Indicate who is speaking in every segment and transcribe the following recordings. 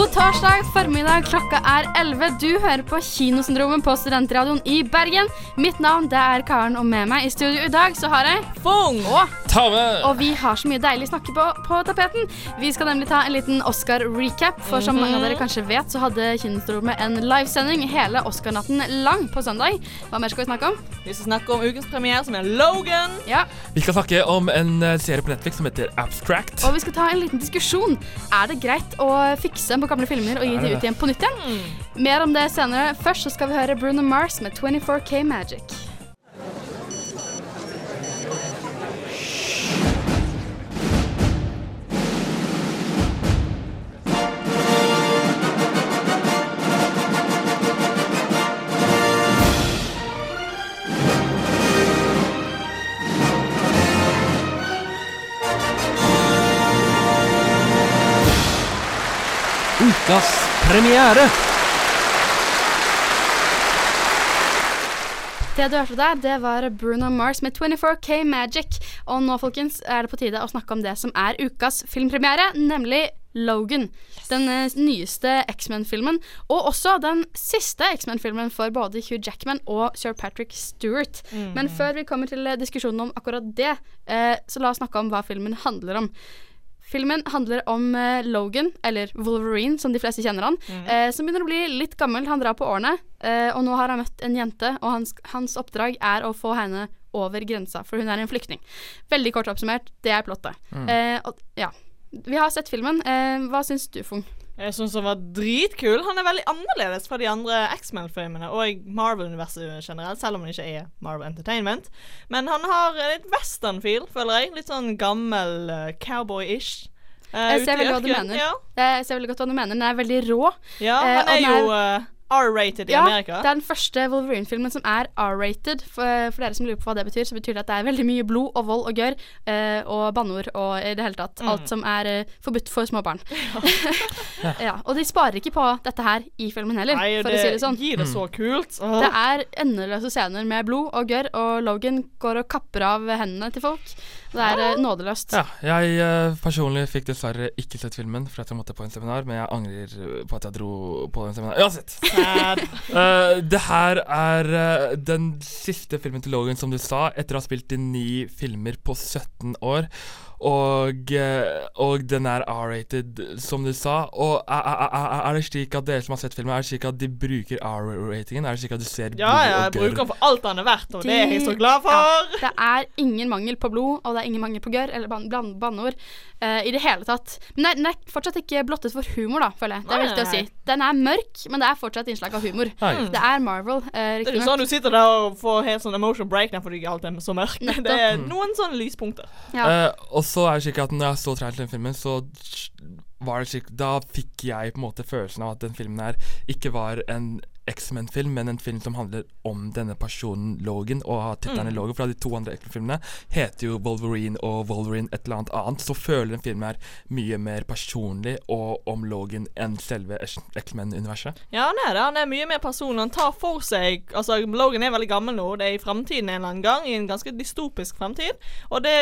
Speaker 1: God torsdag formiddag, klokka er 11. Du hører på Kinosyndromet på Studentradioen i Bergen. Mitt navn det er Karen, og med meg i studio i dag så har jeg
Speaker 2: Fung!
Speaker 1: Og,
Speaker 3: Tave!
Speaker 1: og vi har så mye deilig snakke på på tapeten. Vi skal nemlig ta en liten Oscar-recap, for som mange av dere kanskje vet, så hadde Kinosyndromet en livesending hele Oscar-natten lang på søndag. Hva mer skal vi snakke om?
Speaker 2: Vi skal snakke om ukens premiere, som er Logan.
Speaker 1: Ja,
Speaker 3: Vi skal snakke om en eh, serie på Netflix som heter Abstract.
Speaker 1: Og vi skal ta en liten diskusjon. Er det greit å fikse på gamle filmer og gi de ut igjen på nytt igjen? Mer om det senere. Først så skal vi høre Bruno Mars med 24K Magic.
Speaker 4: Premiere.
Speaker 1: Det du hørte der, det var Bruno Mars med 24K Magic. Og nå, folkens, er det på tide å snakke om det som er ukas filmpremiere, nemlig Logan. Den eh, nyeste X-Men-filmen. Og også den siste X-Men-filmen for både Hugh Jackman og Sir Patrick Stewart. Men før vi kommer til diskusjonen om akkurat det, eh, så la oss snakke om hva filmen handler om. Filmen handler om uh, Logan, eller Wolverine som de fleste kjenner han, eh, som begynner å bli litt gammel. Han drar på årene, uh, og nå har han møtt en jente, og hans, hans oppdrag er å få henne over grensa, for hun er en flyktning. Veldig kort oppsummert, det er plottet. Eh, og, ja. Vi har sett filmen. Hva syns du, Fung?
Speaker 2: Jeg syns han var dritkul. Han er veldig annerledes fra de andre X-Men-filmene og Marvel-universet generelt, selv om han ikke er Marvel Entertainment. Men han har litt western-feel, føler jeg. Litt sånn gammel uh, cowboy-ish. Uh,
Speaker 1: Jeg ser veldig godt hva du mener. Jeg ser veldig godt hva du mener. Den er veldig rå.
Speaker 2: ja
Speaker 1: Eh,
Speaker 2: han er jo R-rated i
Speaker 1: Ja,
Speaker 2: Amerika.
Speaker 1: det er den første Wolverine-filmen som er R-rated. For, for dere som lurer på hva det betyr, så betyr det at det er veldig mye blod og vold og gørr eh, og banneord og i det hele tatt alt som er eh, forbudt for små barn. ja. Og de sparer ikke på dette her i filmen heller,
Speaker 2: Nei,
Speaker 1: for å si det sånn.
Speaker 2: gir det så kult. Mm.
Speaker 1: Det er endeløse scener med blod og gørr, og Logan går og kapper av hendene til folk. Det er eh, nådeløst.
Speaker 3: Ja, jeg eh, personlig fikk dessverre ikke sett filmen, for at jeg måtte på en seminar, men jeg angrer eh, på at jeg dro på den seminaret. Uansett.
Speaker 2: Sad.
Speaker 3: Eh, det her er eh, den siste filmen til Logan, som du sa, etter å ha spilt i ni filmer på 17 år. Og, eh, og den er R-rated, som du sa. Og er, er, er, er det slik at dere som har sett filmen, er det slik at de bruker R-ratingen? Er det slik at du ser
Speaker 2: Ja, ja, jeg
Speaker 3: Ja, og
Speaker 2: bruker den for alt han er verdt, og det er jeg så glad for.
Speaker 1: Ja, det er ingen mangel på blod, og det er ingen mangel på gørr eller ban ban banneord eh, i det hele tatt. Men det er- den er fortsatt ikke blottet for humor, da, føler jeg. Det er viktig å si. Den er mørk, men det er fortsatt innslag av humor.
Speaker 3: Nei.
Speaker 1: Det er Marvel, Uh,
Speaker 2: Det er jo sånn du sitter der og får helt sånn emotional breakdown fordi alt er så mørkt. Det er noen sånne lyspunkter.
Speaker 1: Ja.
Speaker 3: Uh, og så er det slik at når jeg så traileren til den filmen, så var det slik Da fikk jeg på en måte følelsen av at den filmen her ikke var en X-Men-film, men en film som handler om denne personen Logan, og har tittelen
Speaker 2: Mm.
Speaker 3: Logan. Fra de to andre X-Men-filmene heter jo Wolverine og Wolverine et eller annet annet. Så føler den filmen her mye mer personlig og om Logan enn selve X-Men-universet.
Speaker 2: Ja, han er det. Han er mye mer personlig. Han tar for seg Altså, Logan er veldig gammel nå. Det er i fremtiden en eller annen gang. I en ganske dystopisk fremtid. Og det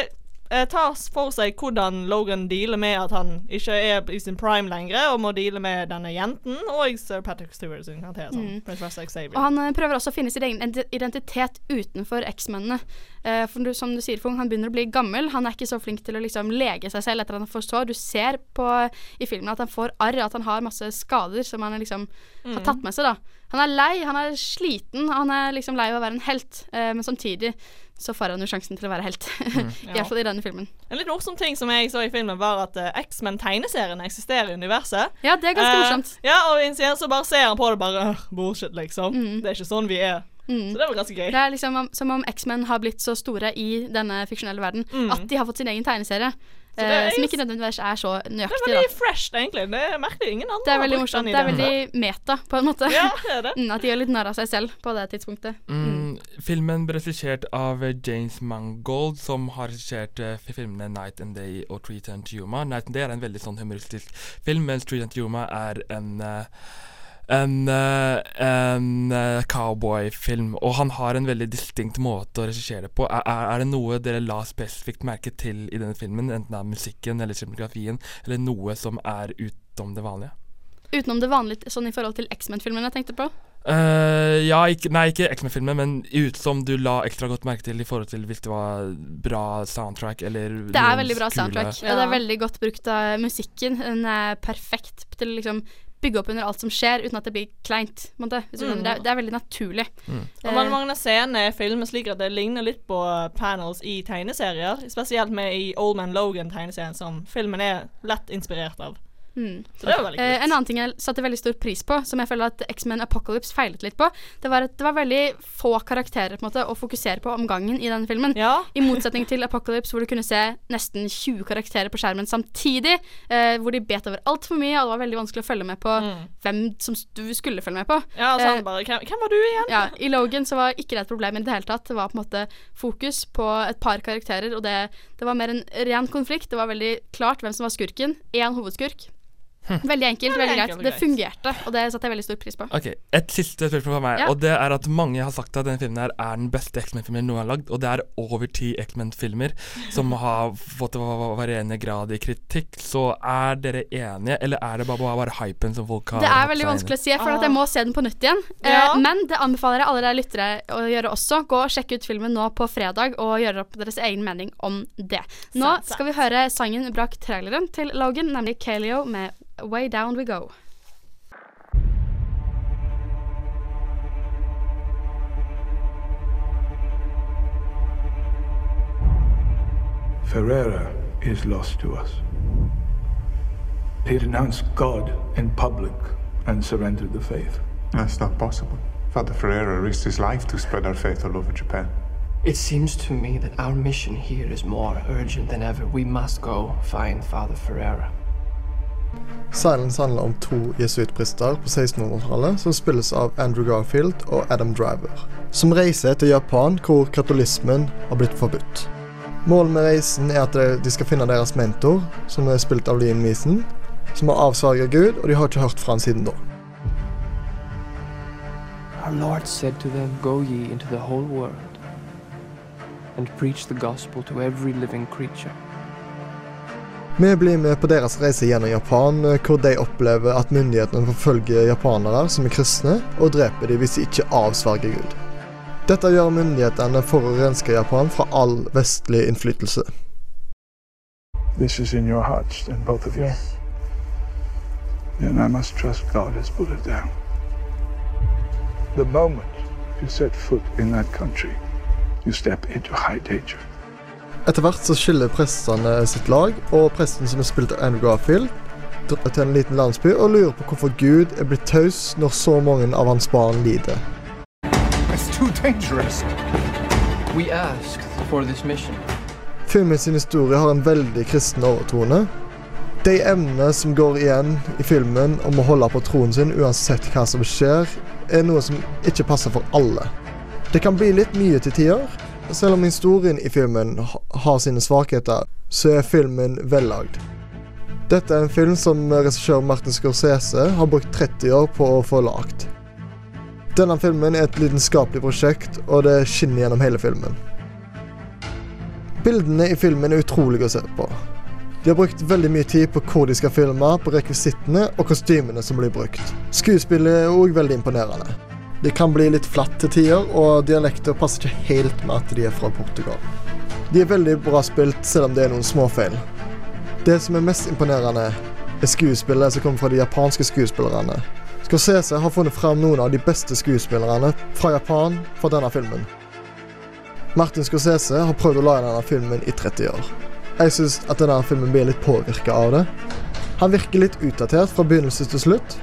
Speaker 2: tar for seg hvordan Logan dealer med at han ikke er i sin prime lenger, og må deale med denne jenten og Sir Patrick Stewart sin karakter som
Speaker 1: Mm.
Speaker 2: Professor Xavier.
Speaker 1: Og han eh, prøver også å finne sin egen identitet utenfor X-mennene. Eh, for som du sier, Fung, han begynner å bli gammel. Han er ikke så flink til å liksom lege seg selv etter at han får sår. Du ser på i filmen at han får arr, at han har masse skader som han liksom har tatt med seg. da. Han er lei, han er sliten, han er liksom lei av å være en helt, eh, men samtidig så får han jo sjansen til å være helt. I hvert fall i denne filmen.
Speaker 2: En litt morsom ting som jeg så i filmen, var at uh, X-Men-tegneseriene eksisterer i universet.
Speaker 1: Ja, det er ganske
Speaker 2: Eh,
Speaker 1: morsomt.
Speaker 2: Ja, og i en scene så bare ser han på det bare «Åh, Bullshit, liksom.
Speaker 1: Mm.
Speaker 2: Det er ikke sånn vi er.
Speaker 1: Mm.
Speaker 2: Så det var ganske gøy.
Speaker 1: Det er liksom om, som om X-Men har blitt så store i denne fiksjonelle verden
Speaker 2: Mm.
Speaker 1: at de har fått sin egen tegneserie.
Speaker 2: Det
Speaker 1: eh,
Speaker 2: er-
Speaker 1: som ikke nødvendigvis er så nøyaktig.
Speaker 2: Det er
Speaker 1: da.
Speaker 2: veldig fresh, egentlig. Det er merkelig. Ingen andre
Speaker 1: Det er veldig morsomt. Det er veldig meta, på en måte.
Speaker 2: Ja, det er det.
Speaker 1: Mm, at de gjør litt narr av seg selv på det tidspunktet.
Speaker 3: Mm, filmen ble regissert av James Mangold, som har regissert uh, filmene 'Night and Day' og 'Treat and Yuma'. 'Night and Day' er en veldig sånn humoristisk film, mens 'Treat and Yuma' er en eh, en, eh, en eh, cowboyfilm, og han har en veldig distinkt måte å regissere det på. Er, er er det noe dere la spesifikt merke til i denne filmen, enten av musikken eller cinematografien, eller noe som er utom det vanlige?
Speaker 1: Utenom det vanlige sånn i forhold til X-Men-filmen jeg tenkte på.
Speaker 3: Uh, ja, ikke, nei, ikke X-Men-filmen, men ut som du la ekstra godt merke til i forhold til hvis det var bra soundtrack eller
Speaker 1: Det er veldig bra
Speaker 3: kule-
Speaker 1: soundtrack.
Speaker 2: Ja.
Speaker 1: Det er veldig godt brukt av musikken. Den er perfekt til liksom bygge opp under alt som skjer, uten at det blir kleint. måte.
Speaker 2: Mm.
Speaker 1: Det, er, det er veldig naturlig.
Speaker 2: Og mange, mange scener i filmen slik at det ligner litt på panels i tegneserier. Spesielt med i Old Man Logan-tegneserien, som filmen er lett inspirert av.
Speaker 1: Mm.
Speaker 2: Så det var veldig
Speaker 1: Eh,
Speaker 2: kult.
Speaker 1: en annen ting jeg satte veldig stor pris på, som jeg føler at X-Men Apocalypse feilet litt på, det var at det var veldig få karakterer måte å fokusere på om gangen i den filmen.
Speaker 2: Ja.
Speaker 1: I motsetning til Apocalypse, hvor du kunne se nesten 20 karakterer på skjermen samtidig. Eh, hvor de bet over altfor mye, og det var veldig vanskelig å følge med på
Speaker 2: Mm.
Speaker 1: hvem som du skulle følge med på.
Speaker 2: ja,
Speaker 1: så
Speaker 2: han bare hvem, hvem var du igjen?
Speaker 1: Ja, I Logan så var ikke det et problem i det hele tatt. Det var på en måte fokus på et par karakterer, og det, det var mer en ren konflikt. Det var veldig klart hvem som var skurken. Én hovedskurk. Veldig enkelt,
Speaker 2: Veldig
Speaker 1: greit. Det fungerte, og det satte jeg veldig stor pris på.
Speaker 3: Ok, Et siste spørsmål fra meg,
Speaker 1: Ja.
Speaker 3: og det er at mange har sagt at denne filmen her er den beste X-Men-filmen noen har lagd, og det er over ti X-Men-filmer som har fått va- varierende grad i kritikk. Så er dere enige, eller er det bare, bare, bare hypen som folk har
Speaker 1: Det er veldig vanskelig å si, for at jeg må se den på nytt igjen. Eh,
Speaker 2: Ja.
Speaker 1: men det anbefaler jeg alle dere lyttere å gjøre også. Gå og sjekke ut filmen nå på fredag, og gjøre opp deres egen mening om det. Nå skal vi høre sangen brak traileren til Logan, nemlig Kaleo med Way Down We Go.
Speaker 5: Ferreira is lost to us. He denounced God in public and surrendered the faith.
Speaker 6: That's not possible. Father Ferreira risked his life to spread our faith all over Japan.
Speaker 4: It seems to me that our mission here is more urgent than ever. We must go find Father Ferreira.
Speaker 7: Silence handler om to jesuittprester på 1600-tallet som spilles av Andrew Garfield og Adam Driver, som reiser til Japan hvor katolismen har blitt forbudt. Målet med reisen er at de- de skal finne deres mentor, som er spilt av Liam Neeson, som har avsverget Gud, og de har ikke hørt fra han siden da.
Speaker 4: Our Lord said to them, Go ye into the whole world and preach the gospel to every living creature.
Speaker 7: Vi blir med på deres reise gjennom Japan, hvor de opplever at myndighetene forfølger japanere som er kristne, og dreper dem hvis de ikke avsverger Gud. Dette gjør myndighetene for å renske Japan fra all vestlig innflytelse.
Speaker 5: This is in your hearts, and both of you. Then I must trust God has put it down. The moment you set foot in that country, you step into high danger.
Speaker 7: Etter hvert så skiller prestene sitt lag, og presten som er spilt av Andrew Garfield, drar til en liten landsby og lurer på hvorfor Gud er blitt taus når så mange av hans barn lider.
Speaker 6: It's too dangerous.
Speaker 4: We asked for this mission.
Speaker 7: Filmen sin historie har en veldig kristen overtone. De emnene som går igjen i filmen om å holde på troen sin uansett hva som skjer, er noe som ikke passer for alle. Det kan bli litt mye til tider. Selv om historien i filmen har sine svakheter, så er filmen vellagd. Dette er en film som regissør Martin Scorsese har brukt 30 år på å få lagd. Denne filmen er et lidenskapelig prosjekt, og det skinner gjennom hele filmen. Bildene i filmen er utrolig å se på. De har brukt veldig mye tid på hvor de skal filme, på rekvisittene og kostymene som blir brukt. Skuespillet er òg veldig imponerende. Det kan bli litt flatt til tider, og dialekter passer ikke helt med at de er fra Portugal. De er veldig bra spilt, selv om det er noen småfeil. Det som er mest imponerende, er skuespillet som kommer fra de japanske skuespillerne. Scorsese har funnet fram noen av de beste skuespillerne fra Japan for denne filmen. Martin Scorsese har prøvd å lage denne filmen i 30 år. Jeg syns at denne filmen blir litt påvirka av det. Han virker litt utdatert fra begynnelse til slutt.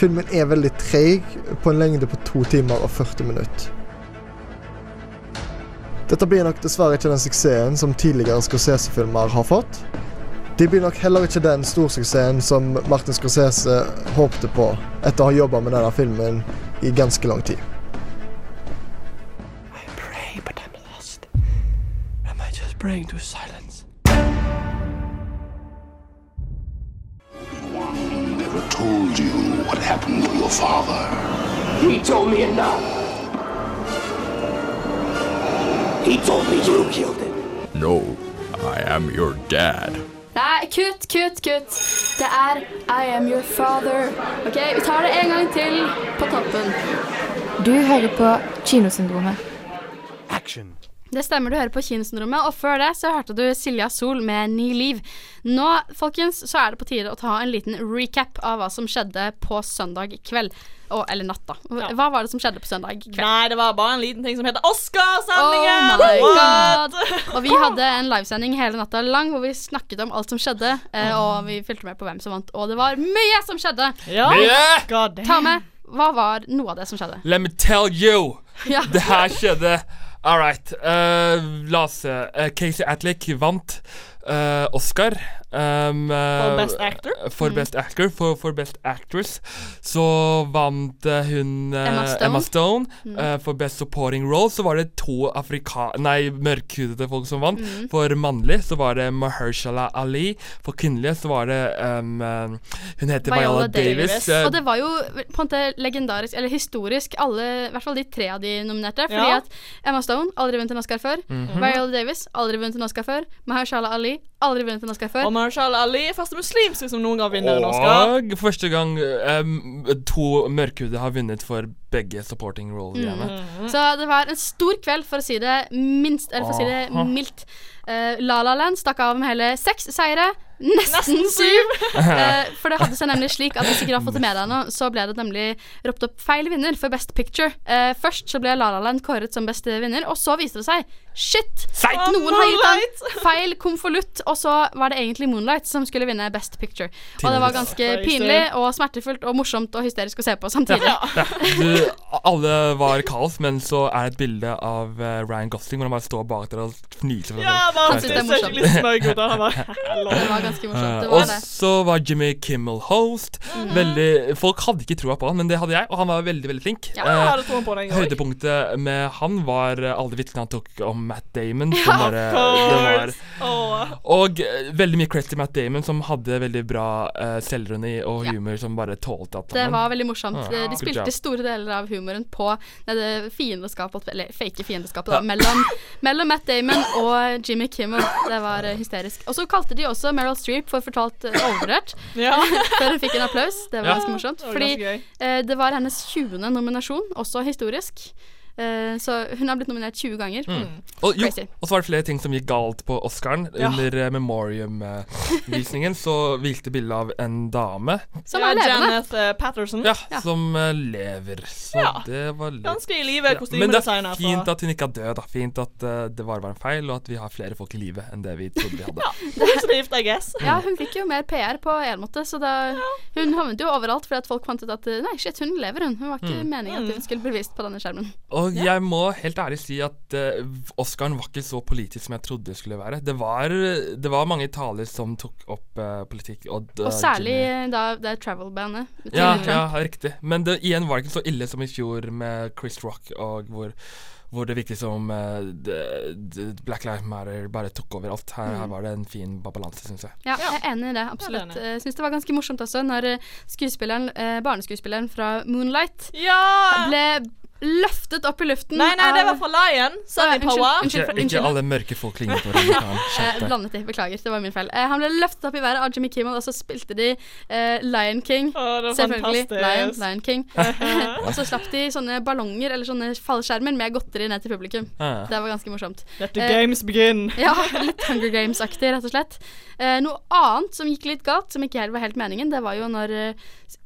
Speaker 7: Filmen er veldig treig, på en lengde på 2 timer og 40 minutter. Dette blir nok dessverre ikke den suksessen som tidligere Scorsese-filmer har fått. De blir nok heller ikke den storsuksessen som Martin Scorsese håpte på etter å ha jobba med denne filmen i ganske lang tid.
Speaker 4: Pray, but I'm lost. Am I just praying to silence?
Speaker 8: Told you what happened to your father.
Speaker 4: He told me enough. He told me you killed him.
Speaker 9: No, I am your dad.
Speaker 1: Nei, kutt, kutt, kutt. Det er I am your father. Ok, vi tar det en gang til på toppen.
Speaker 10: Du hører på Kinosyndromet.
Speaker 4: Action.
Speaker 1: Det stemmer, du hører på Kinosyndromet, og før det så hørte du Silja Sol med Ny liv. Nå, folkens, så er det på tide å ta en liten recap av hva som skjedde på søndag kveld. Og, eller natt, da. Hva var det som skjedde på søndag kveld?
Speaker 2: Nei, det var bare en liten ting som heter Oscarsendingen!
Speaker 1: Oh my god! Og vi hadde en livesending hele natta lang hvor vi snakket om alt som skjedde, eh, og vi fulgte med på hvem som vant. Og det var mye som skjedde!
Speaker 2: Ja.
Speaker 3: Mye!
Speaker 1: Ta med. Hva var noe av det som skjedde?
Speaker 3: Let me tell you!
Speaker 1: Ja.
Speaker 3: Det her skjedde. All right. Uh, la oss se. Uh, Casey Atlick vant uh, Oscar. Um, eh,
Speaker 2: For Best Actor?
Speaker 3: For Best Actor. For, for Best Actress så vant eh, hun eh,
Speaker 1: Emma Stone.
Speaker 3: Emma Stone.
Speaker 1: Mm.
Speaker 3: Eh, for Best Supporting Role så var det to afrika... Nei, mørkhudede folk som vant.
Speaker 1: Mm.
Speaker 3: For mannlig så var det Mahershala Ali. For kvinnelige så var det um, eh, Hun heter Viola, Davis. Davis.
Speaker 1: Og det var jo på en måte legendarisk, eller historisk, alle, i hvert fall de tre av de nominerte. Fordi
Speaker 2: Ja.
Speaker 1: at Emma Stone aldri vunnet en Oscar før.
Speaker 3: Mhm.
Speaker 1: Viola Davis aldri vunnet en Oscar før. Mahershala Ali aldri vunnet en Oscar før.
Speaker 2: Og Marshall Ali første muslimske som noen gang vinner en Oscar.
Speaker 3: Og første gang um, to mørkhudede har vunnet for begge supporting role-greiene.
Speaker 2: Mm.
Speaker 1: Så det var en stor kveld, for å si det minst Eller for å si det mildt. Uh, La La Land stakk av med hele seks seire. Nesten syv! uh, for det hadde seg nemlig slik at hvis ikke du har fått det med deg nå, så ble det nemlig ropt opp feil vinner for Best Picture. Uh, først så ble La La Land kåret som beste vinner, og så viste det seg Shit!
Speaker 2: Seigt!
Speaker 1: Noen har gitt den feil konvolutt, og så var det egentlig Moonlight som skulle vinne Best Picture. Og det var ganske pinlig og smertefullt og morsomt og hysterisk å se på samtidig.
Speaker 3: Ja, du, alle var kaos, men så er det et bilde av eh, Ryan Gosling hvor han bare står bak der og fnyser.
Speaker 2: Ja.
Speaker 1: Han synes det er morsomt.
Speaker 2: skikkelig smøg ut. og Han bare
Speaker 1: Det var ganske morsomt. Det var det.
Speaker 3: og så var Jimmy Kimmel host. Veldig, folk hadde ikke troa på han, men det hadde jeg, og han var veldig veldig flink.
Speaker 2: Ja,
Speaker 3: Eh,
Speaker 2: jeg hadde troen på den.
Speaker 3: Høydepunktet med han var eh, alle vitsene han tok om Matt Damon.
Speaker 2: Ja,
Speaker 3: bare, var,
Speaker 2: oh.
Speaker 3: og eh, veldig mye credit til Matt Damon, som hadde veldig bra uh, selvironi og humor som bare tålte alt
Speaker 1: Det var veldig morsomt.
Speaker 3: Ja,
Speaker 1: De spilte
Speaker 3: job.
Speaker 1: store deler av humoren på det fiendeskapet, eller fake fiendeskapet, da, mellom, mellom Matt Damon og Jimmy Kimmel. Det var eh, hysterisk. Og så kalte de også Meryl Streep for fortalt uh, overvurdert.
Speaker 2: Ja.
Speaker 1: Før hun fikk en applaus. Det var
Speaker 2: Ja,
Speaker 1: ganske morsomt.
Speaker 2: det var
Speaker 1: Fordi eh, det var hennes 20. nominasjon, også historisk. Eh, så hun har blitt nominert 20 ganger.
Speaker 3: Mm. Og, jo, og så var det flere ting som gikk galt på Oscaren.
Speaker 2: Ja.
Speaker 3: Under uh, Memorium-visningen så viste bildet av en dame
Speaker 1: Som
Speaker 2: ja,
Speaker 1: er levende.
Speaker 2: Janet eh, Patterson.
Speaker 3: ja, som eh, lever. Så
Speaker 2: Ja.
Speaker 3: det var litt
Speaker 2: Ganske i live
Speaker 3: Ja, Men det er fint at hun ikke er død. Da. Fint at uh, det bare var en feil, og at vi har flere folk i live enn det vi trodde vi hadde.
Speaker 2: ja, Positivt, I guess.
Speaker 1: Ja, hun fikk jo mer PR på en måte, så da Hun havnet jo overalt fordi at folk fant ut at eh, Nei, shit, hun lever, hun. Hun var ikke
Speaker 3: Mm.
Speaker 1: meningen at hun skulle bli vist på denne skjermen.
Speaker 3: Og jeg må helt ærlig si at uh, Oscaren var ikke så politisk som jeg trodde det skulle være. Det var, det var mange taler som tok opp uh, politikk. Og,
Speaker 1: Og særlig
Speaker 3: Jimmy-
Speaker 1: da det er travel-bandet
Speaker 3: ja, ja, riktig. Men det, igjen var det ikke så ille som i fjor med Chris Rock, og hvor hvor det virket som uh, det- det- Black Lives Matter bare tok over alt. Her, her
Speaker 1: Mm.
Speaker 3: var det en fin balanse, syns jeg.
Speaker 1: Ja, jeg er enig i det. Absolutt. Jeg syns det var ganske morsomt også når eh, skuespilleren, eh, barneskuespilleren fra Moonlight
Speaker 2: Ja!
Speaker 1: ble løftet opp i luften
Speaker 2: Nei, nei, det var fra Lion. Sunny Power.
Speaker 3: Ikke, ikke alle mørke folk ligner på hverandre.
Speaker 1: Eh, blandet de, beklager. Det var min feil. Eh, han ble løftet opp i været av Jimmy Kimmel, og så spilte de eh, Lion King.
Speaker 2: Å, det var
Speaker 1: Selvfølgelig. Lion. Lion King. og så slapp de sånne ballonger eller sånne fallskjermer med godteri ned til publikum.
Speaker 3: Ah.
Speaker 1: Det var ganske morsomt.
Speaker 2: Let the games begin.
Speaker 1: Ja, litt Hunger Games-aktig, rett og slett. Eh, noe annet som gikk litt galt, som ikke helt var helt meningen, det var jo når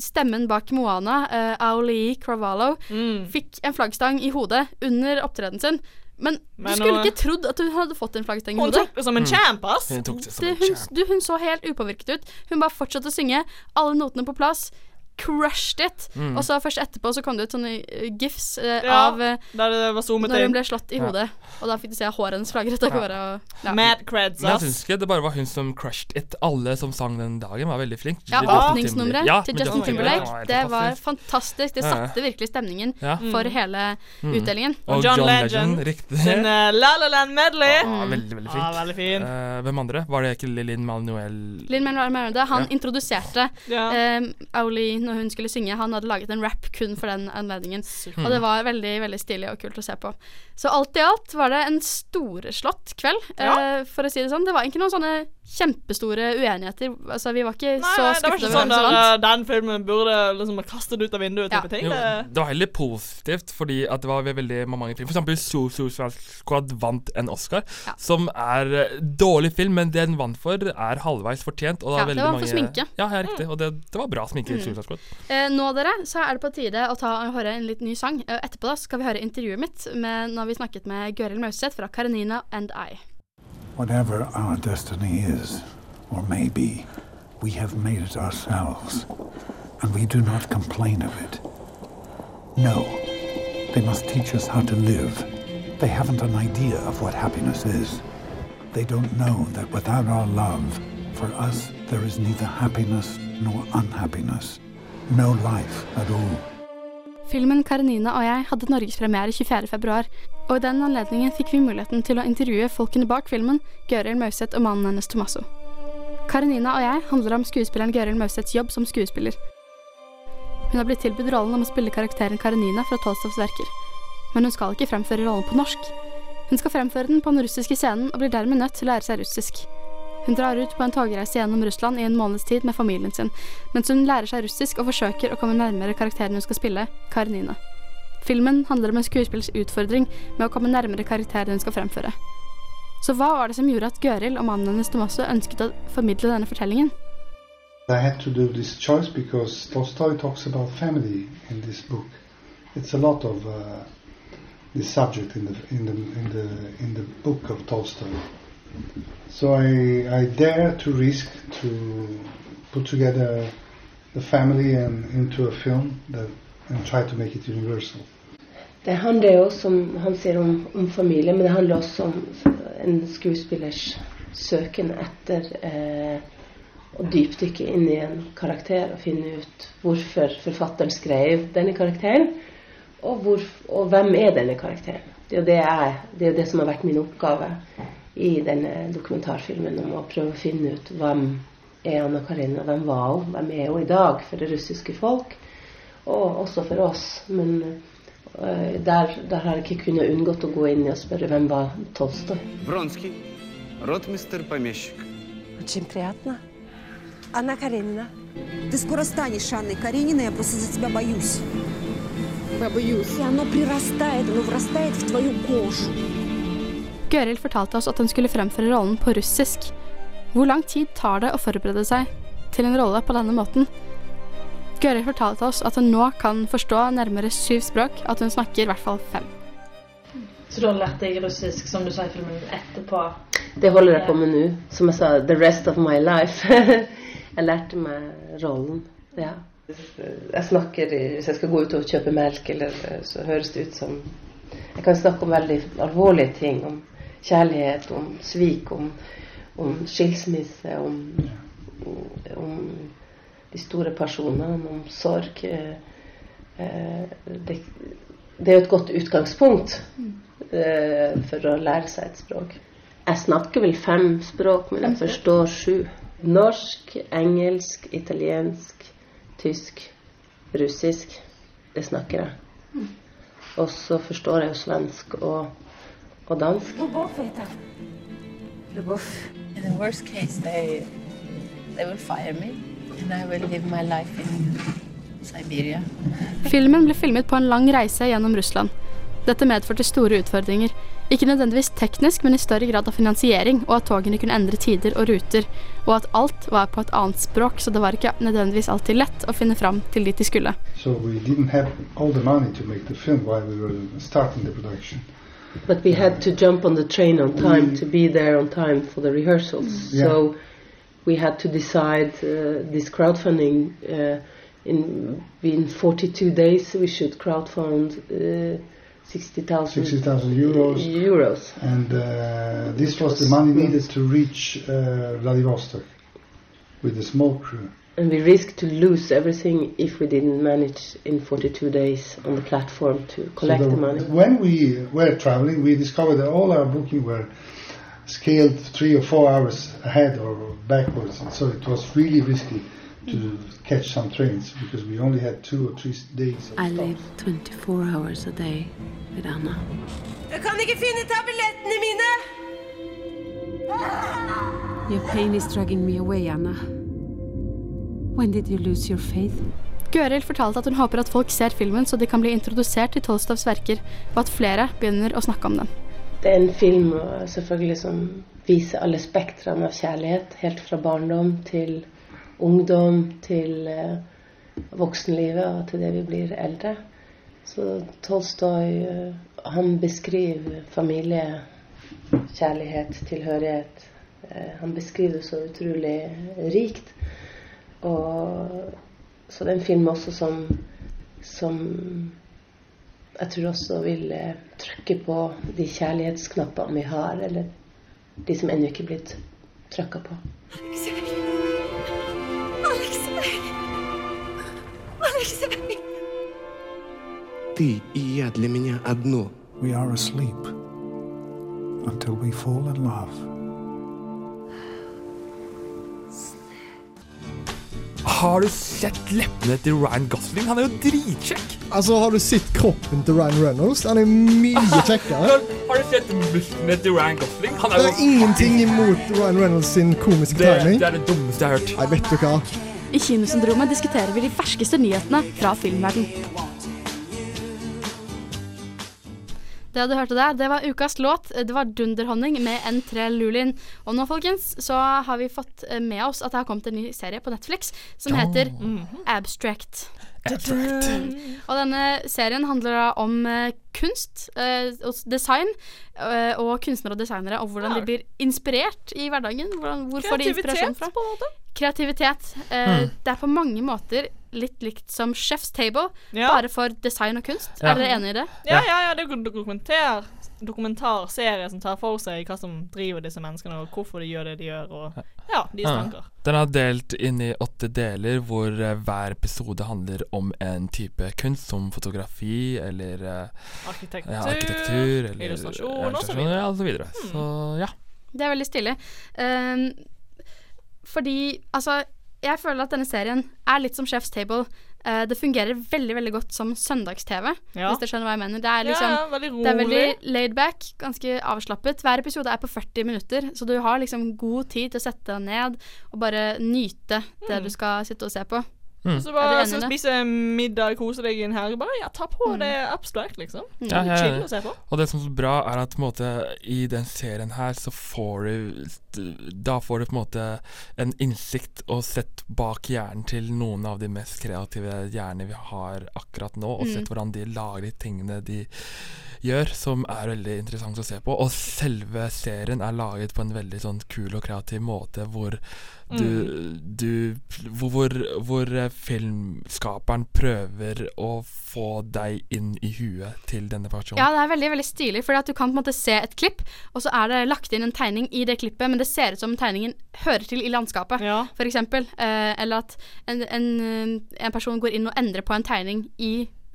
Speaker 1: stemmen bak Moana, uh, Aoli Cravallo,
Speaker 2: Mm.
Speaker 1: fikk en flaggstang i hodet under opptredenen sin. Men,
Speaker 2: Men
Speaker 1: du skulle
Speaker 2: nå-
Speaker 1: ikke trodd at hun hadde fått en flaggstang i hodet.
Speaker 2: Hun tok det som en champ, ass.
Speaker 3: Hun det som
Speaker 1: Det,
Speaker 3: en
Speaker 1: hun, du, hun så helt upåvirket ut. Hun bare fortsatte å synge, alle notene på plass. Crushed it.
Speaker 2: Mm.
Speaker 1: Og så først etterpå så kom det ut sånne eh, gifs eh,
Speaker 2: Ja,
Speaker 1: av eh,
Speaker 2: der det var zoomet
Speaker 1: når hun ble slått i
Speaker 2: Ja.
Speaker 1: hodet. Og da fikk du se håret hennes flagret av gårde. Ja.
Speaker 2: Mad creds,
Speaker 3: Men jeg
Speaker 2: ass.
Speaker 3: syns ikke det bare var hun som crushed it. Alle som sang den dagen, var veldig flinke.
Speaker 1: Ja, åpningsnummeret
Speaker 3: Ja,
Speaker 1: til Justin Timberlake,
Speaker 3: var
Speaker 1: det var
Speaker 3: fantastisk.
Speaker 1: Det satte virkelig stemningen
Speaker 3: Ja.
Speaker 1: for
Speaker 2: Mm.
Speaker 1: hele
Speaker 3: Mm.
Speaker 1: utdelingen.
Speaker 3: Og John, Legend, riktig.
Speaker 2: Sin uh, La La Land medley.
Speaker 3: Ah, veldig, veldig flink.
Speaker 2: Ah, veldig fin.
Speaker 3: Uh, hvem andre? Var det ikke Linn Manuel
Speaker 1: Lin Manuel Miranda, han
Speaker 3: Ja.
Speaker 1: introduserte
Speaker 2: Ja.
Speaker 1: eh, Auli når hun skulle synge. Han hadde laget en rap kun for den anledningen.
Speaker 3: Mm.
Speaker 1: Og det var veldig veldig stilig og kult å se på. Så alt i alt var det en storeslått kveld,
Speaker 2: Ja.
Speaker 1: eh, for å si det sånn. Det var ikke noen sånne kjempestore uenigheter. Altså, vi var ikke
Speaker 2: Nei,
Speaker 1: så
Speaker 2: det ikke
Speaker 1: over
Speaker 2: sånn
Speaker 1: hvem som vant.
Speaker 2: uh, den filmen burde liksom kastet ut av vinduet Ja. ting.
Speaker 3: Jo,
Speaker 2: Det,
Speaker 3: det var heller positivt, fordi at det var veldig mange filmer. For eksempel Suicide Squad vant en Oscar, som er eh, dårlig film, men det den vant for, er halvveis fortjent. Og
Speaker 1: Ja,
Speaker 3: det,
Speaker 1: var
Speaker 3: mange...
Speaker 1: for sminke.
Speaker 3: Ja, ja, riktig. Og det, det var bra sminke i
Speaker 1: Mm. Eh, nå, dere, så er det på tide å ta og høre en litt ny sang. Eh, etterpå da skal vi høre intervjuet mitt med, når vi snakket med Gøril Mauseth fra Karenina and I.
Speaker 11: Whatever our destiny is, or may be, we have made it ourselves, and we do not complain of it. No, they must teach us how to live. They haven't an idea of what happiness is. They don't know that without our love, for us, there is neither happiness nor unhappiness. No life at all.
Speaker 1: Filmen 'Karenina og jeg' hadde norgespremiere 24.2, og i den anledningen fikk vi muligheten til å intervjue folkene bak filmen, Gøril Mauseth og mannen hennes Tomasso. 'Karenina og jeg' handler om skuespilleren Gøril Mauseths jobb som skuespiller. Hun har blitt tilbudt rollen om å spille karakteren Karenina fra Tolstovs verker, men hun skal ikke fremføre rollen på norsk. Hun skal fremføre den på den russiske scenen og blir dermed nødt til å lære seg russisk. Hun drar ut på en togreise gjennom Russland i en måneds tid med familien sin, mens hun lærer seg russisk og forsøker å komme nærmere karakteren hun skal spille, Karinina. Filmen handler om en skuespillers utfordring med å komme nærmere karakteren hun skal fremføre. Så hva var det som gjorde at Gøril og mannen hennes Tomasso ønsket å formidle denne fortellingen?
Speaker 5: I had to do this choice because Tolstoy talks about family in this book. It's a lot of uh, this subject in the in the in the in the book of Tolstoy. So I I dare to risk to put together the family and into a film that and try to make it universal.
Speaker 12: Det handler jo, som han sier, om, om familie, men det handler også om en skuespillers søken etter eh, å dypdykke inn i en karakter og finne ut hvorfor forfatteren skrev denne karakteren, og, hvor, og hvem er denne karakteren. Det er jo det, jeg, det, er det som har vært min oppgave i denne dokumentarfilmen, om å prøve å finne ut hvem er Anna Karina, hvem var hun, hvem er hun i dag for det russiske folk, og også for oss. Men eh, der, der har jeg ikke kunnet unngått å gå inn i og spørre hvem var Tolstoy.
Speaker 13: Вронский, ротмистер помещик.
Speaker 14: Очень приятно. Анна Каренина. Ты скоро станешь Анной Карениной, я просто за тебя боюсь. Я боюсь. И оно прирастает, оно врастает в твою кожу.
Speaker 1: Gøril fortalte oss at hun skulle fremføre rollen på russisk. Hvor lang tid tar det å forberede seg til en rolle på denne måten? Gøril fortalte oss at hun nå kan forstå nærmere syv språk, at hun snakker i hvert fall fem.
Speaker 15: Så du har lært deg russisk, som du sa i filmen, etterpå?
Speaker 12: Det holder jeg på med nå. Som jeg sa, the rest of my life. jeg lærte meg rollen. Ja. Jeg snakker Hvis jeg skal gå ut og kjøpe melk, eller så høres det ut som Jeg kan snakke om veldig alvorlige ting. Om kjærlighet, om svik, om, om skilsmisse, om, om de store personene, om sorg. Det, det er jo et godt utgangspunkt eh, for å lære seg et språk. Jeg snakker vel fem språk, men jeg forstår sju. Norsk, engelsk, italiensk, tysk, russisk. Det snakker jeg. Og så forstår jeg jo svensk og, og dansk.
Speaker 16: In the worst case, they they will fire me, and I will live my life in Siberia.
Speaker 1: Filmen ble filmet på en lang reise gjennom Russland. Dette medførte store utfordringer. Ikke nødvendigvis teknisk, men i større grad av finansiering, og at togene kunne endre tider og ruter, og at alt var på et annet språk, så det var ikke nødvendigvis alltid lett å finne fram til dit de skulle.
Speaker 5: So we didn't have all the money to make the film while we were starting the production.
Speaker 12: But we had to jump on the train on time to be there on time for the rehearsals.
Speaker 5: Yeah.
Speaker 12: So we had to decide uh, this crowdfunding uh, in in 42 days we should crowdfund uh, 60,000
Speaker 5: 60,000 euros.
Speaker 12: euros.
Speaker 5: And uh, this was the money needed to reach uh, Vladivostok with a small crew.
Speaker 12: And we risked to lose everything if we didn't manage in 42 days on the platform to collect
Speaker 5: So
Speaker 12: the
Speaker 5: the-
Speaker 12: money.
Speaker 5: When we were traveling, we discovered that all our booking were scaled three or four hours ahead or backwards. And so it was really risky to catch some trains because we only had two or three days. Of
Speaker 17: I
Speaker 5: stops.
Speaker 17: live 24 hours a day with Anna.
Speaker 14: Jeg kan ikke finne tablettene mine!
Speaker 17: Your pain is dragging me away, Anna. When did you lose your faith?
Speaker 1: Gøril fortalte at hun håper at folk ser filmen så de kan bli introdusert til Tolstovs verker, og at flere begynner å snakke om den.
Speaker 12: Det er en film uh, selvfølgelig som viser alle spektrene av kjærlighet, helt fra barndom til ungdom til uh, voksenlivet og til det vi blir eldre. Så Tolstoy uh, han beskriver familie, kjærlighet, tilhørighet. Han beskriver det så utrolig rikt. Og så det er en film også som, som jeg tror også vil eh, trykke på de kjærlighetsknappene vi har, eller de som ennå ikke er blitt trykka på.
Speaker 14: Alexei! Alexei!
Speaker 18: Ты и я для меня одно.
Speaker 11: We are asleep until we fall in love.
Speaker 3: Har du sett leppene til Ryan Gosling? Han er jo dritkjekk!
Speaker 7: Altså, har du sett kroppen til Ryan Reynolds? Han er mye kjekkere.
Speaker 3: Har du sett musklene til Ryan Gosling? Han
Speaker 7: Det
Speaker 3: er
Speaker 7: jo... ingenting imot Ryan Reynolds sin komiske
Speaker 3: det,
Speaker 7: timing.
Speaker 3: det er det dummeste jeg har hørt.
Speaker 7: Nei, vet du hva?
Speaker 1: I Kinosyndromet diskuterer vi de ferskeste nyhetene fra filmverden. Det du hørte der, det var ukas låt. Det var 'Dunderhonning' med N3 Lulin. Og nå, folkens, så har vi fått eh, med oss at det har kommet en ny serie på Netflix som heter
Speaker 3: Mhm.
Speaker 1: Abstract.
Speaker 3: Abstract.
Speaker 1: Og denne serien handler da om eh, kunst eh, og design og kunstnere og designere, og hvordan de blir inspirert i hverdagen. Hvordan, hvor får de inspirasjon fra? Kreativitet. Eh,
Speaker 3: Mm.
Speaker 1: Det er på mange måter litt likt som Chef's Table,
Speaker 2: Ja.
Speaker 1: bare for design og kunst.
Speaker 3: Ja.
Speaker 1: Er dere enig i det?
Speaker 2: Ja, ja, ja, det er en dokumentar, dokumentarserie som tar for seg hva som driver disse menneskene, og hvorfor de gjør det de gjør, og ja, de
Speaker 3: Ja.
Speaker 2: tanker.
Speaker 3: Den er delt inn i åtte deler, hvor eh, hver episode handler om en type kunst, som fotografi eller eh,
Speaker 2: Arkitektur,
Speaker 3: ja, arkitektur eller
Speaker 2: illustrasjon, og så videre.
Speaker 3: ja, og så videre.
Speaker 2: Hmm.
Speaker 3: Så ja.
Speaker 1: Det er veldig stilig. Um, fordi altså Jeg føler at denne serien er litt som Chef's Table. Uh, det fungerer veldig veldig godt som søndags-TV,
Speaker 2: Ja.
Speaker 1: hvis dere skjønner hva jeg mener. Det er liksom
Speaker 2: ja, veldig
Speaker 1: Det er veldig laid back, ganske avslappet. Hver episode er på 40 minutter, så du har liksom god tid til å sette deg ned og bare nyte det du skal sitte og se på.
Speaker 3: Mm.
Speaker 2: Så
Speaker 1: Er
Speaker 2: bare så spise middag, kose deg i en helg. Bare ja, ta på
Speaker 1: Mm.
Speaker 2: det abstract, liksom.
Speaker 3: Ja, ja, ja.
Speaker 2: Chill å se på.
Speaker 3: Og det som er så bra, er at på en måte, i den serien her, så får du Da får du på en måte en innsikt og sett bak hjernen til noen av de mest kreative hjernene vi har akkurat nå, og
Speaker 1: Mm.
Speaker 3: sett hvordan de lager de tingene de gjør, som er veldig interessant å se på. Og selve serien er laget på en veldig sånn kul og kreativ måte, hvor du, du hvor, hvor, hvor filmskaperen prøver å få deg inn i huet til denne personen.
Speaker 1: Ja, det er veldig veldig stilig, at du kan på en måte se et klipp, og så er det lagt inn en tegning i det klippet, men det ser ut som tegningen hører til i landskapet, for eksempel. Eh, eller at en, en, en person går inn og endrer på en tegning i,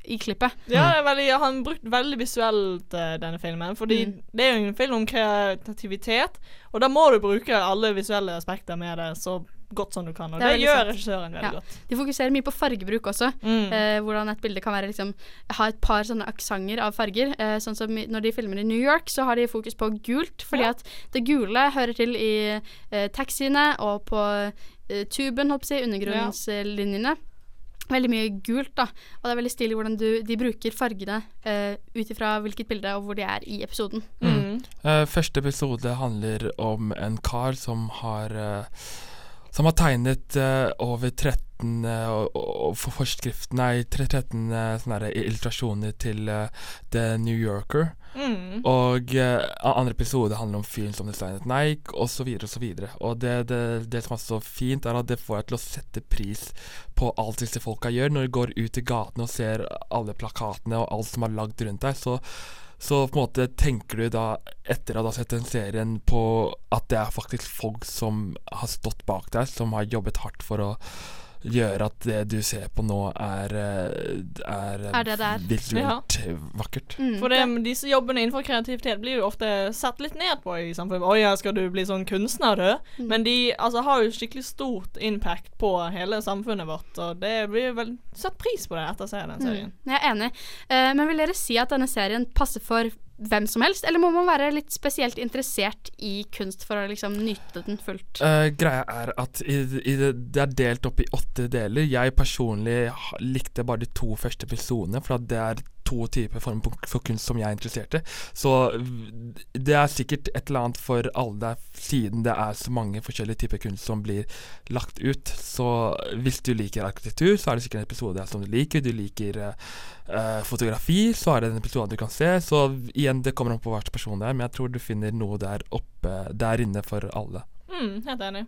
Speaker 1: i klippet.
Speaker 2: Ja, er veldig, han brukte veldig visuelt uh, denne filmen. Fordi
Speaker 1: Mm.
Speaker 2: det er jo en film om kreativitet, og da må du bruke alle visuelle aspekter med det så godt som du kan. Og
Speaker 1: Det
Speaker 2: det, gjør regissøren veldig
Speaker 1: Ja.
Speaker 2: godt.
Speaker 1: De fokuserer mye på fargebruk også.
Speaker 2: Mm.
Speaker 1: Eh, hvordan et bilde kan være liksom Ha et par sånne aksenter av farger. Eh, sånn som når de filmer i New York, så har de fokus på gult, fordi
Speaker 2: Ja.
Speaker 1: at det gule hører til i eh, taxiene og på eh, tuben, holdt på å si, undergrunnslinjene. Veldig mye gult, da. Og det er veldig stilig hvordan du, de bruker fargene uh, ut ifra hvilket bilde og hvor de er i episoden.
Speaker 2: Mm.
Speaker 3: Eh, første episode handler om en kar som har uh, som har tegnet over 13 eh, og, og forskrift, nei, 13 eh, sånne illustrasjoner til uh, The New Yorker.
Speaker 2: Mm.
Speaker 3: Og uh, andre episode handler om fyren som designet Nike, osv. osv. Og det, det, det som er så fint, er at det får deg til å sette pris på alt disse folka gjør. Når du går ut i gatene og ser alle plakatene og alt som er lagd rundt deg, så så på en måte tenker du da, etter å ha sett den serien, på at det er faktisk folk som har stått bak deg, som har jobbet hardt for å gjøre at det du ser på nå, er, eh, er,
Speaker 1: Er det det er.
Speaker 3: ja. vakkert.
Speaker 1: Mm.
Speaker 2: For det, disse jobbene innenfor kreativitet blir jo ofte satt litt ned på i samfunnet. 'Å ja, skal du bli sånn kunstner, du?' Men de altså, har jo skikkelig stort impact på hele samfunnet vårt, og det blir vel satt pris på det etter å se den serien.
Speaker 1: Mm, jeg er enig. uh, men vil dere si at denne serien passer for hvem som helst, eller må man være litt spesielt interessert i kunst for å liksom nyte den fullt?
Speaker 3: Uh, greia er at i, i det, det er delt opp i åtte deler. Jeg personlig likte bare de to første episodene, for at det er to typer former for- kunst som jeg er interessert i. Så det er sikkert et eller annet for alle der, siden det er så mange forskjellige typer kunst som blir lagt ut. Så hvis du liker arkitektur, så er det sikkert en episode som du liker. Du liker eh, eh, fotografi, så er det en episode du kan se. Så igjen, det kommer an på hver person der, men jeg tror du finner noe der oppe, der inne for alle.
Speaker 2: Mm, helt enig.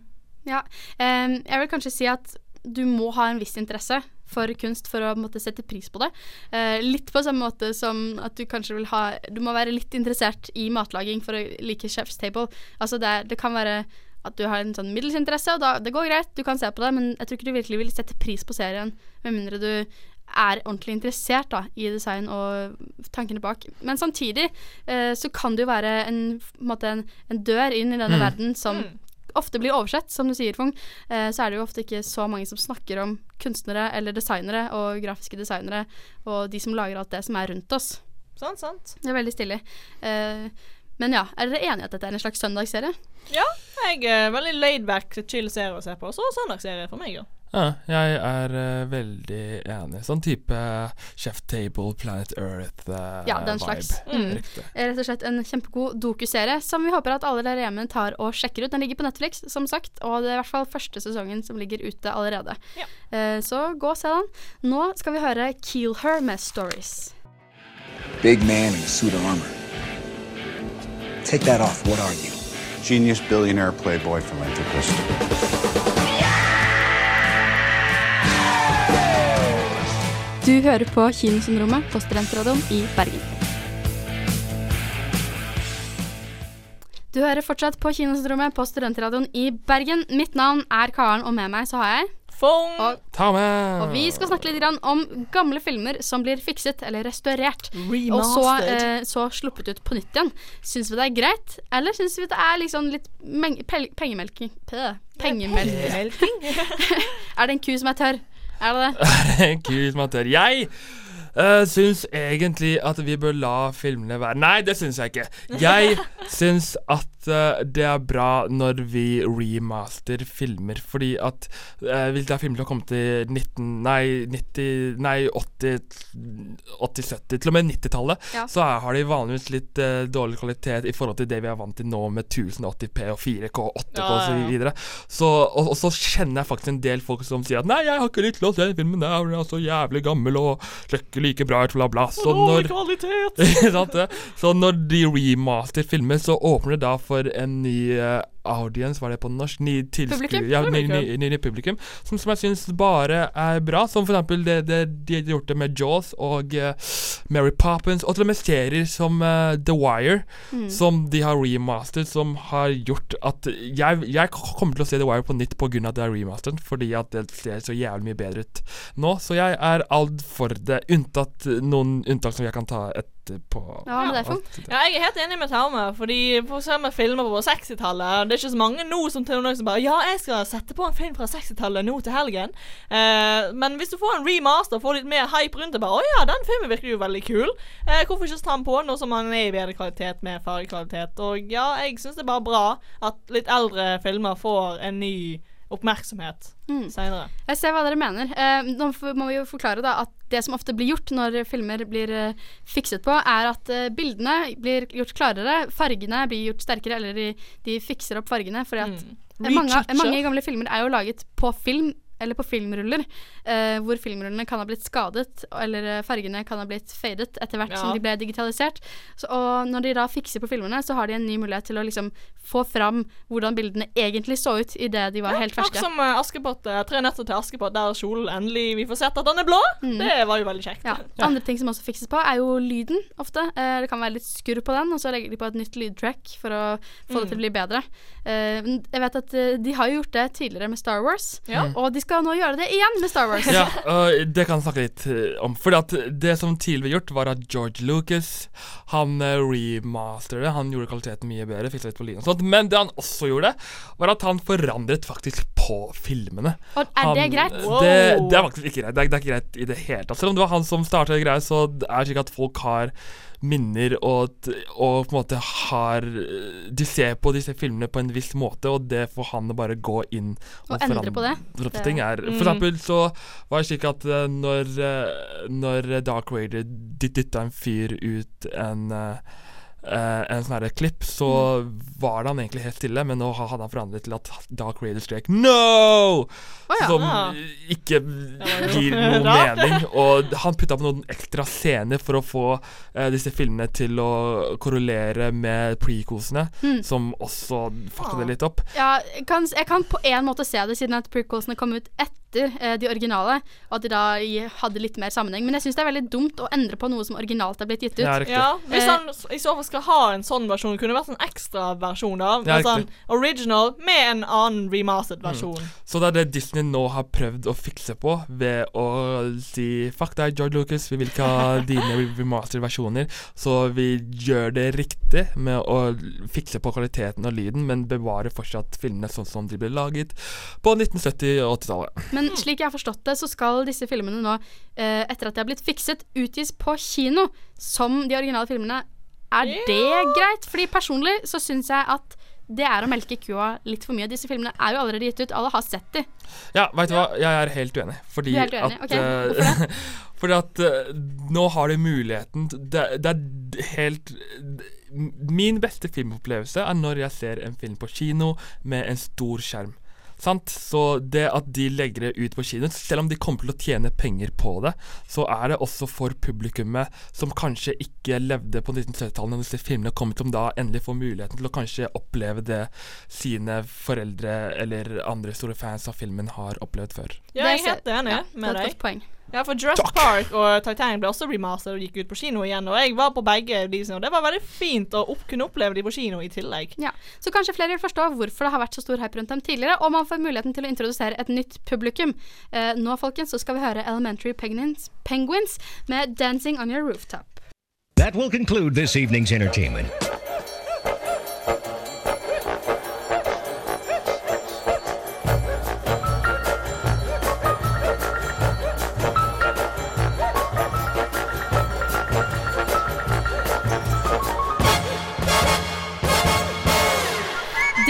Speaker 1: Ja, um, jeg vil kanskje si at du må ha en viss interesse for kunst for å på måte, sette pris på det. Eh, litt på samme måte som at du kanskje vil ha Du må være litt interessert i matlaging for å like Chef's Table. Altså det, det kan være at du har en sånn middels interesse, og da, det går greit, du kan se på det, men jeg tror ikke du virkelig vil sette pris på serien med mindre du er ordentlig interessert da, i design og tankene bak. Men samtidig eh, så kan det jo være en, en, måte en, en dør inn i denne
Speaker 2: Mm.
Speaker 1: verden som ofte blir oversett, som du sier, Fung. Eh, så er det jo ofte ikke så mange som snakker om kunstnere eller designere og grafiske designere og de som lager alt det som er rundt oss.
Speaker 2: Sant, sant.
Speaker 1: Det er veldig stilig. Eh, men ja, er dere enige at dette er en slags søndagsserie?
Speaker 2: Ja, jeg er veldig laidback, chill serie å se på. Så søndagsserie for meg, ja.
Speaker 3: Ja, jeg er uh, veldig enig. Sånn type Chef Table, Planet Earth eh,
Speaker 1: Ja, den slags.
Speaker 3: vibe.
Speaker 1: Mm. Rett og slett en kjempegod dokuserie som vi håper at alle der hjemme tar og sjekker ut. Den ligger på Netflix, som sagt, og det er i hvert fall første sesongen som ligger ute allerede. Eh, så gå og se den. Nå skal vi høre Kill Her med Stories.
Speaker 19: Big man in a suit of armor. Take that off. What are you?
Speaker 6: Genius billionaire playboy philanthropist.
Speaker 1: Du hører på Kinosyndromet på Studentradioen i Bergen. Du hører fortsatt på Kinosyndromet på Studentradioen i Bergen. Mitt navn er Karen, og med meg så har jeg
Speaker 2: Fong.
Speaker 1: Og,
Speaker 3: Ta med!
Speaker 1: og vi skal snakke litt grann om gamle filmer som blir fikset eller restaurert. Og så, eh, så sluppet ut på nytt igjen. Syns vi det er greit, eller syns vi det er liksom litt pengemelking Pengemelking? er det en ku som er tørr? Er det det?
Speaker 3: Kult Matter. Jeg uh, syns egentlig at vi bør la filmene være Nei, det syns jeg ikke. Jeg syns at eh, det er bra når vi remaster filmer, fordi at eh, hvis det er filmer som har kommet i 19... Nei, 90... Nei, 80... 80-70, til og med 90-tallet,
Speaker 1: Ja.
Speaker 3: så er, har de vanligvis litt eh, dårlig kvalitet i forhold til det vi er vant til nå med 1080P og 4K 8K
Speaker 2: Ja,
Speaker 3: og
Speaker 2: ja,
Speaker 3: videre. Så, og, og så kjenner jeg faktisk en del folk som sier at Nei, jeg har ikke lyst til å se den filmen der, den er så jævlig gammel og ser ikke like bra ut, bla, bla. Så når? Så når de remaster filmer, så åpner det da for en ny eh, audience, var det på norsk? Ny
Speaker 1: Publikum.
Speaker 3: Ja, ny, ny, ny, ny publikum. Som, som jeg syns bare er bra. Som for eksempel det, det, de har gjort det med Jaws og uh, Mary Poppins, og til og med serier som uh, The Wire,
Speaker 1: Mm.
Speaker 3: som de har remastert, som har gjort at jeg, jeg kommer til å se The Wire på nytt pga. at det er remastert, fordi at det ser så jævlig mye bedre ut nå. Så jeg er alt for det, unntatt noen unntak som jeg kan ta etterpå.
Speaker 1: Ja, men det er
Speaker 2: Ja, jeg er helt enig med Taume, fordi for samme filmer på 60-tallet Det er ikke så mange nå som til noen som bare Ja, jeg skal sette på en film fra 60-tallet nå til helgen. Eh, men hvis du får en remaster får litt mer hype rundt det, bare Å ja, den filmen virker jo veldig kul. Eh, hvorfor ikke ta den på nå som den er i bedre kvalitet med fargekvalitet? Og ja, jeg syns det er bare bra at litt eldre filmer får en ny oppmerksomhet
Speaker 1: Mm.
Speaker 2: seinere.
Speaker 1: Jeg ser hva dere mener. Eh, nå må vi jo forklare da at det som ofte blir gjort når filmer blir eh, fikset på, er at eh, bildene blir gjort klarere, fargene blir gjort sterkere, eller de, de fikser opp fargene fordi at mange, mange gamle filmer er jo laget på film. Eller på filmruller, eh, hvor filmrullene kan ha blitt skadet, eller eh, fargene kan ha blitt fadet etter hvert som de ble digitalisert. Så, og når de da fikser på filmene, så har de en ny mulighet til å liksom få fram hvordan bildene egentlig så ut idet de var helt
Speaker 2: Akkurat
Speaker 1: ferske.
Speaker 2: som eh, Askepott, eh, Tre nøtter til Askepott, der kjolen endelig Vi får sett at den er blå. Det var jo veldig kjekt.
Speaker 1: Mm. Ja. Andre ting som også fikses på, er jo lyden ofte. Eh, det kan være litt skurr på den, og så legger de på et nytt lydtrack for å få det til å bli bedre. Eh, jeg vet at de har jo gjort det tidligere med Star Wars,
Speaker 3: Ja.
Speaker 1: og de skal nå gjøre det igjen med Star Wars.
Speaker 3: Ja, uh, det kan jeg snakke litt eh, om. Fordi at det som tidligere ble gjort, var at George Lucas Han uh, remasteret det. Han gjorde kvaliteten mye bedre. Fiksa litt på og sånt. Men det han også gjorde, var at han forandret faktisk på filmene.
Speaker 1: Og er
Speaker 3: han,
Speaker 1: det greit?
Speaker 3: Det, det er faktisk ikke greit. Det er, det er ikke greit i det hele tatt. Selv om det var han som startet greia, så det er slik at folk har minner og, og på en måte har De ser på disse filmene på en viss måte, og det får han å bare gå inn
Speaker 1: Og endre på det. Det-
Speaker 3: ting er For
Speaker 1: Mm.
Speaker 3: eksempel så var det slik at eh, når, eh, når Dark Raider dyt- dytta en fyr ut en eh, en sånn klipp, så var det han egentlig helt stille, men nå hadde han forandret til at Dark Raider skrek 'no!'
Speaker 1: Ja.
Speaker 3: Som ikke gir
Speaker 1: noen
Speaker 3: mening. Og han putta på noen ekstra scener for å få eh, disse filmene til å korrelere med prequelsene,
Speaker 1: Mm.
Speaker 3: som også fucka det litt opp.
Speaker 1: Ja, jeg kan, jeg kan på en måte se det, siden at prequelsene kom ut etter eh, de originale, og at de da hadde litt mer sammenheng. Men jeg syns det er veldig dumt å endre på noe som originalt er blitt gitt ut.
Speaker 2: Ja, Hvis
Speaker 1: Eh,
Speaker 2: han i så fall skal ha en sånn versjon, kunne det vært en ekstra versjon da.
Speaker 3: Ja,
Speaker 2: sånn original med en annen remastered versjon.
Speaker 3: Så det er det Disney nå har prøvd å fikse på ved å si Fuck deg, George Lucas, vi vil ikke ha dine remastered-versjoner. Så vi gjør det riktig med å fikse på kvaliteten og lyden, men bevarer fortsatt filmene sånn som de ble laget på 1970- og 80-tallet.
Speaker 1: Men slik jeg har forstått det, så skal disse filmene nå, eh, etter at de har blitt fikset, utgis på kino som de originale filmene. Er det greit? Fordi personlig så syns jeg at det er å melke kua litt for mye. Disse filmene er jo allerede gitt ut. Alle har sett de.
Speaker 3: Ja, veit du hva, jeg er helt uenig. Fordi
Speaker 1: Du er helt uenig?
Speaker 3: at
Speaker 1: Ok,
Speaker 3: eh,
Speaker 1: hvorfor
Speaker 3: Fordi at uh, nå har du muligheten det, det er helt Min beste filmopplevelse er når jeg ser en film på kino med en stor skjerm. Sant? Så det at de legger det ut på kino, selv om de kommer til å tjene penger på det, så er det også for publikummet som kanskje ikke levde på 1970-tallet når disse filmene kom, som da endelig får muligheten til å kanskje oppleve det sine foreldre eller andre store fans av filmen har opplevd før.
Speaker 2: Ja, jeg er
Speaker 1: Det
Speaker 2: helt enig med
Speaker 1: det er et
Speaker 2: deg. Ja, for Jurassic Park og Titanic ble også remastered og gikk ut på kino igjen. Og jeg var på begge disse, og det var veldig fint å opp, kunne oppleve de på kino i tillegg.
Speaker 1: Ja, Så kanskje flere vil forstå hvorfor det har vært så stor hype rundt dem tidligere, og man får muligheten til å introdusere et nytt publikum. Eh, nå, folkens, så skal vi høre Elementary Penguins, Penguins med 'Dancing On Your Rooftop'.
Speaker 20: That will conclude this evening's entertainment.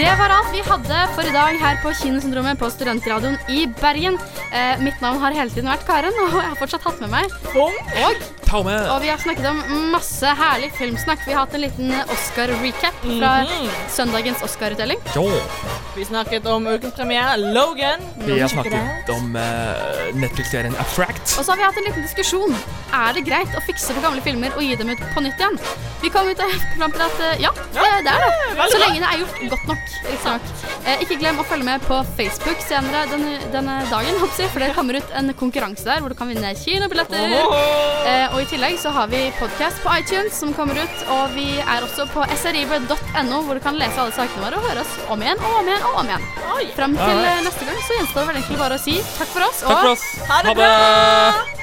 Speaker 1: Det var alt vi hadde for i dag her på Kinosyndromet på Studentradioen i Bergen. Eh, mitt navn har hele tiden vært Karen, og jeg har fortsatt hatt med meg Og, og vi har snakket om masse herlig filmsnakk. Vi har hatt en liten Oscar-recap fra
Speaker 2: Mhm.
Speaker 1: søndagens Oscar-utdeling.
Speaker 2: Vi snakket om ukens premiere, Logan.
Speaker 3: Vi har snakket om uh, Netflix-serien Affract.
Speaker 1: Og så har vi hatt en liten diskusjon. Er det greit å fikse på gamle filmer og gi dem ut på nytt igjen? Vi kom ut fram til at uh, ja, det, det er det. Så lenge det er gjort godt nok. Eh, ikke glem å følge med på Facebook senere denne, denne dagen, hoppsi, for det kommer ut en konkurranse der hvor du kan vinne kinobilletter. Eh, og i tillegg så har vi podkast på iTunes som kommer ut, og vi er også på srib.no hvor du kan lese alle sakene våre og høre oss om igjen og om igjen og om igjen. Fram til eh, neste gang så gjenstår det vel egentlig bare å si takk for oss
Speaker 3: Takk for oss. Ha det.
Speaker 2: bra!